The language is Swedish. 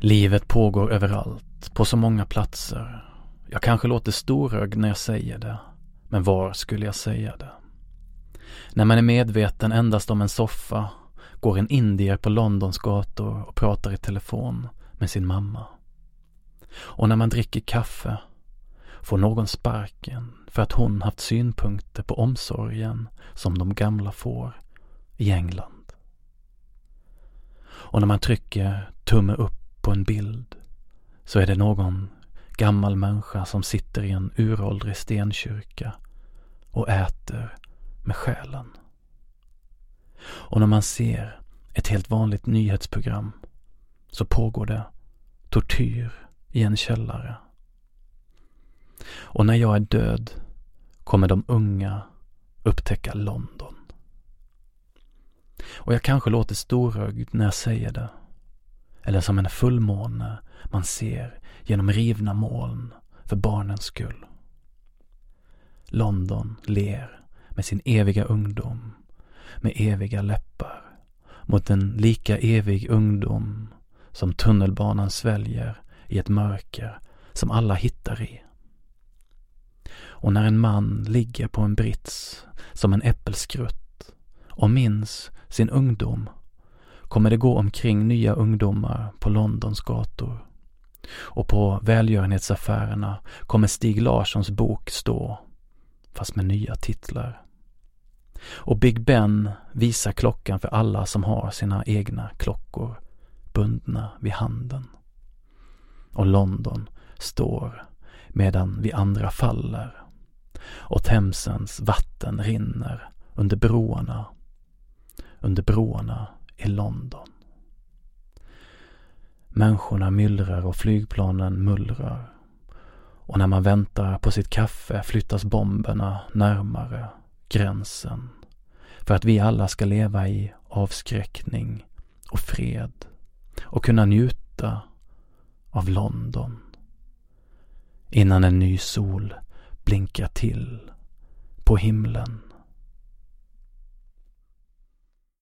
Livet pågår överallt, på så många platser. Jag kanske låter storögd när jag säger det. Men var skulle jag säga det? När man är medveten endast om en soffa går en indier på Londons gator och pratar i telefon med sin mamma. Och när man dricker kaffe får någon sparken för att hon haft synpunkter på omsorgen som de gamla får i England. Och när man trycker tumme upp på en bild så är det någon gammal människa som sitter i en uråldrig stenkyrka och äter med själen. Och när man ser ett helt vanligt nyhetsprogram så pågår det tortyr i en källare. Och när jag är död kommer de unga upptäcka London. Och jag kanske låter storögd när jag säger det. Eller som en fullmåne man ser genom rivna moln för barnens skull. London ler med sin eviga ungdom, med eviga läppar mot en lika evig ungdom som tunnelbanan sväljer i ett mörker som alla hittar i. Och när en man ligger på en brits som en äppelskrutt och minns sin ungdom kommer det gå omkring nya ungdomar på Londons gator. Och på välgörenhetsaffärerna kommer Stig Larssons bok stå, fast med nya titlar. Och Big Ben visar klockan för alla som har sina egna klockor bundna vid handen. Och London står medan vi andra faller och Themsens vatten rinner under broarna, under broarna i London. Människorna myllrar och flygplanen mullrar. Och när man väntar på sitt kaffe flyttas bomberna närmare gränsen. För att vi alla ska leva i avskräckning och fred och kunna njuta av London. Innan en ny sol blinkar till på himlen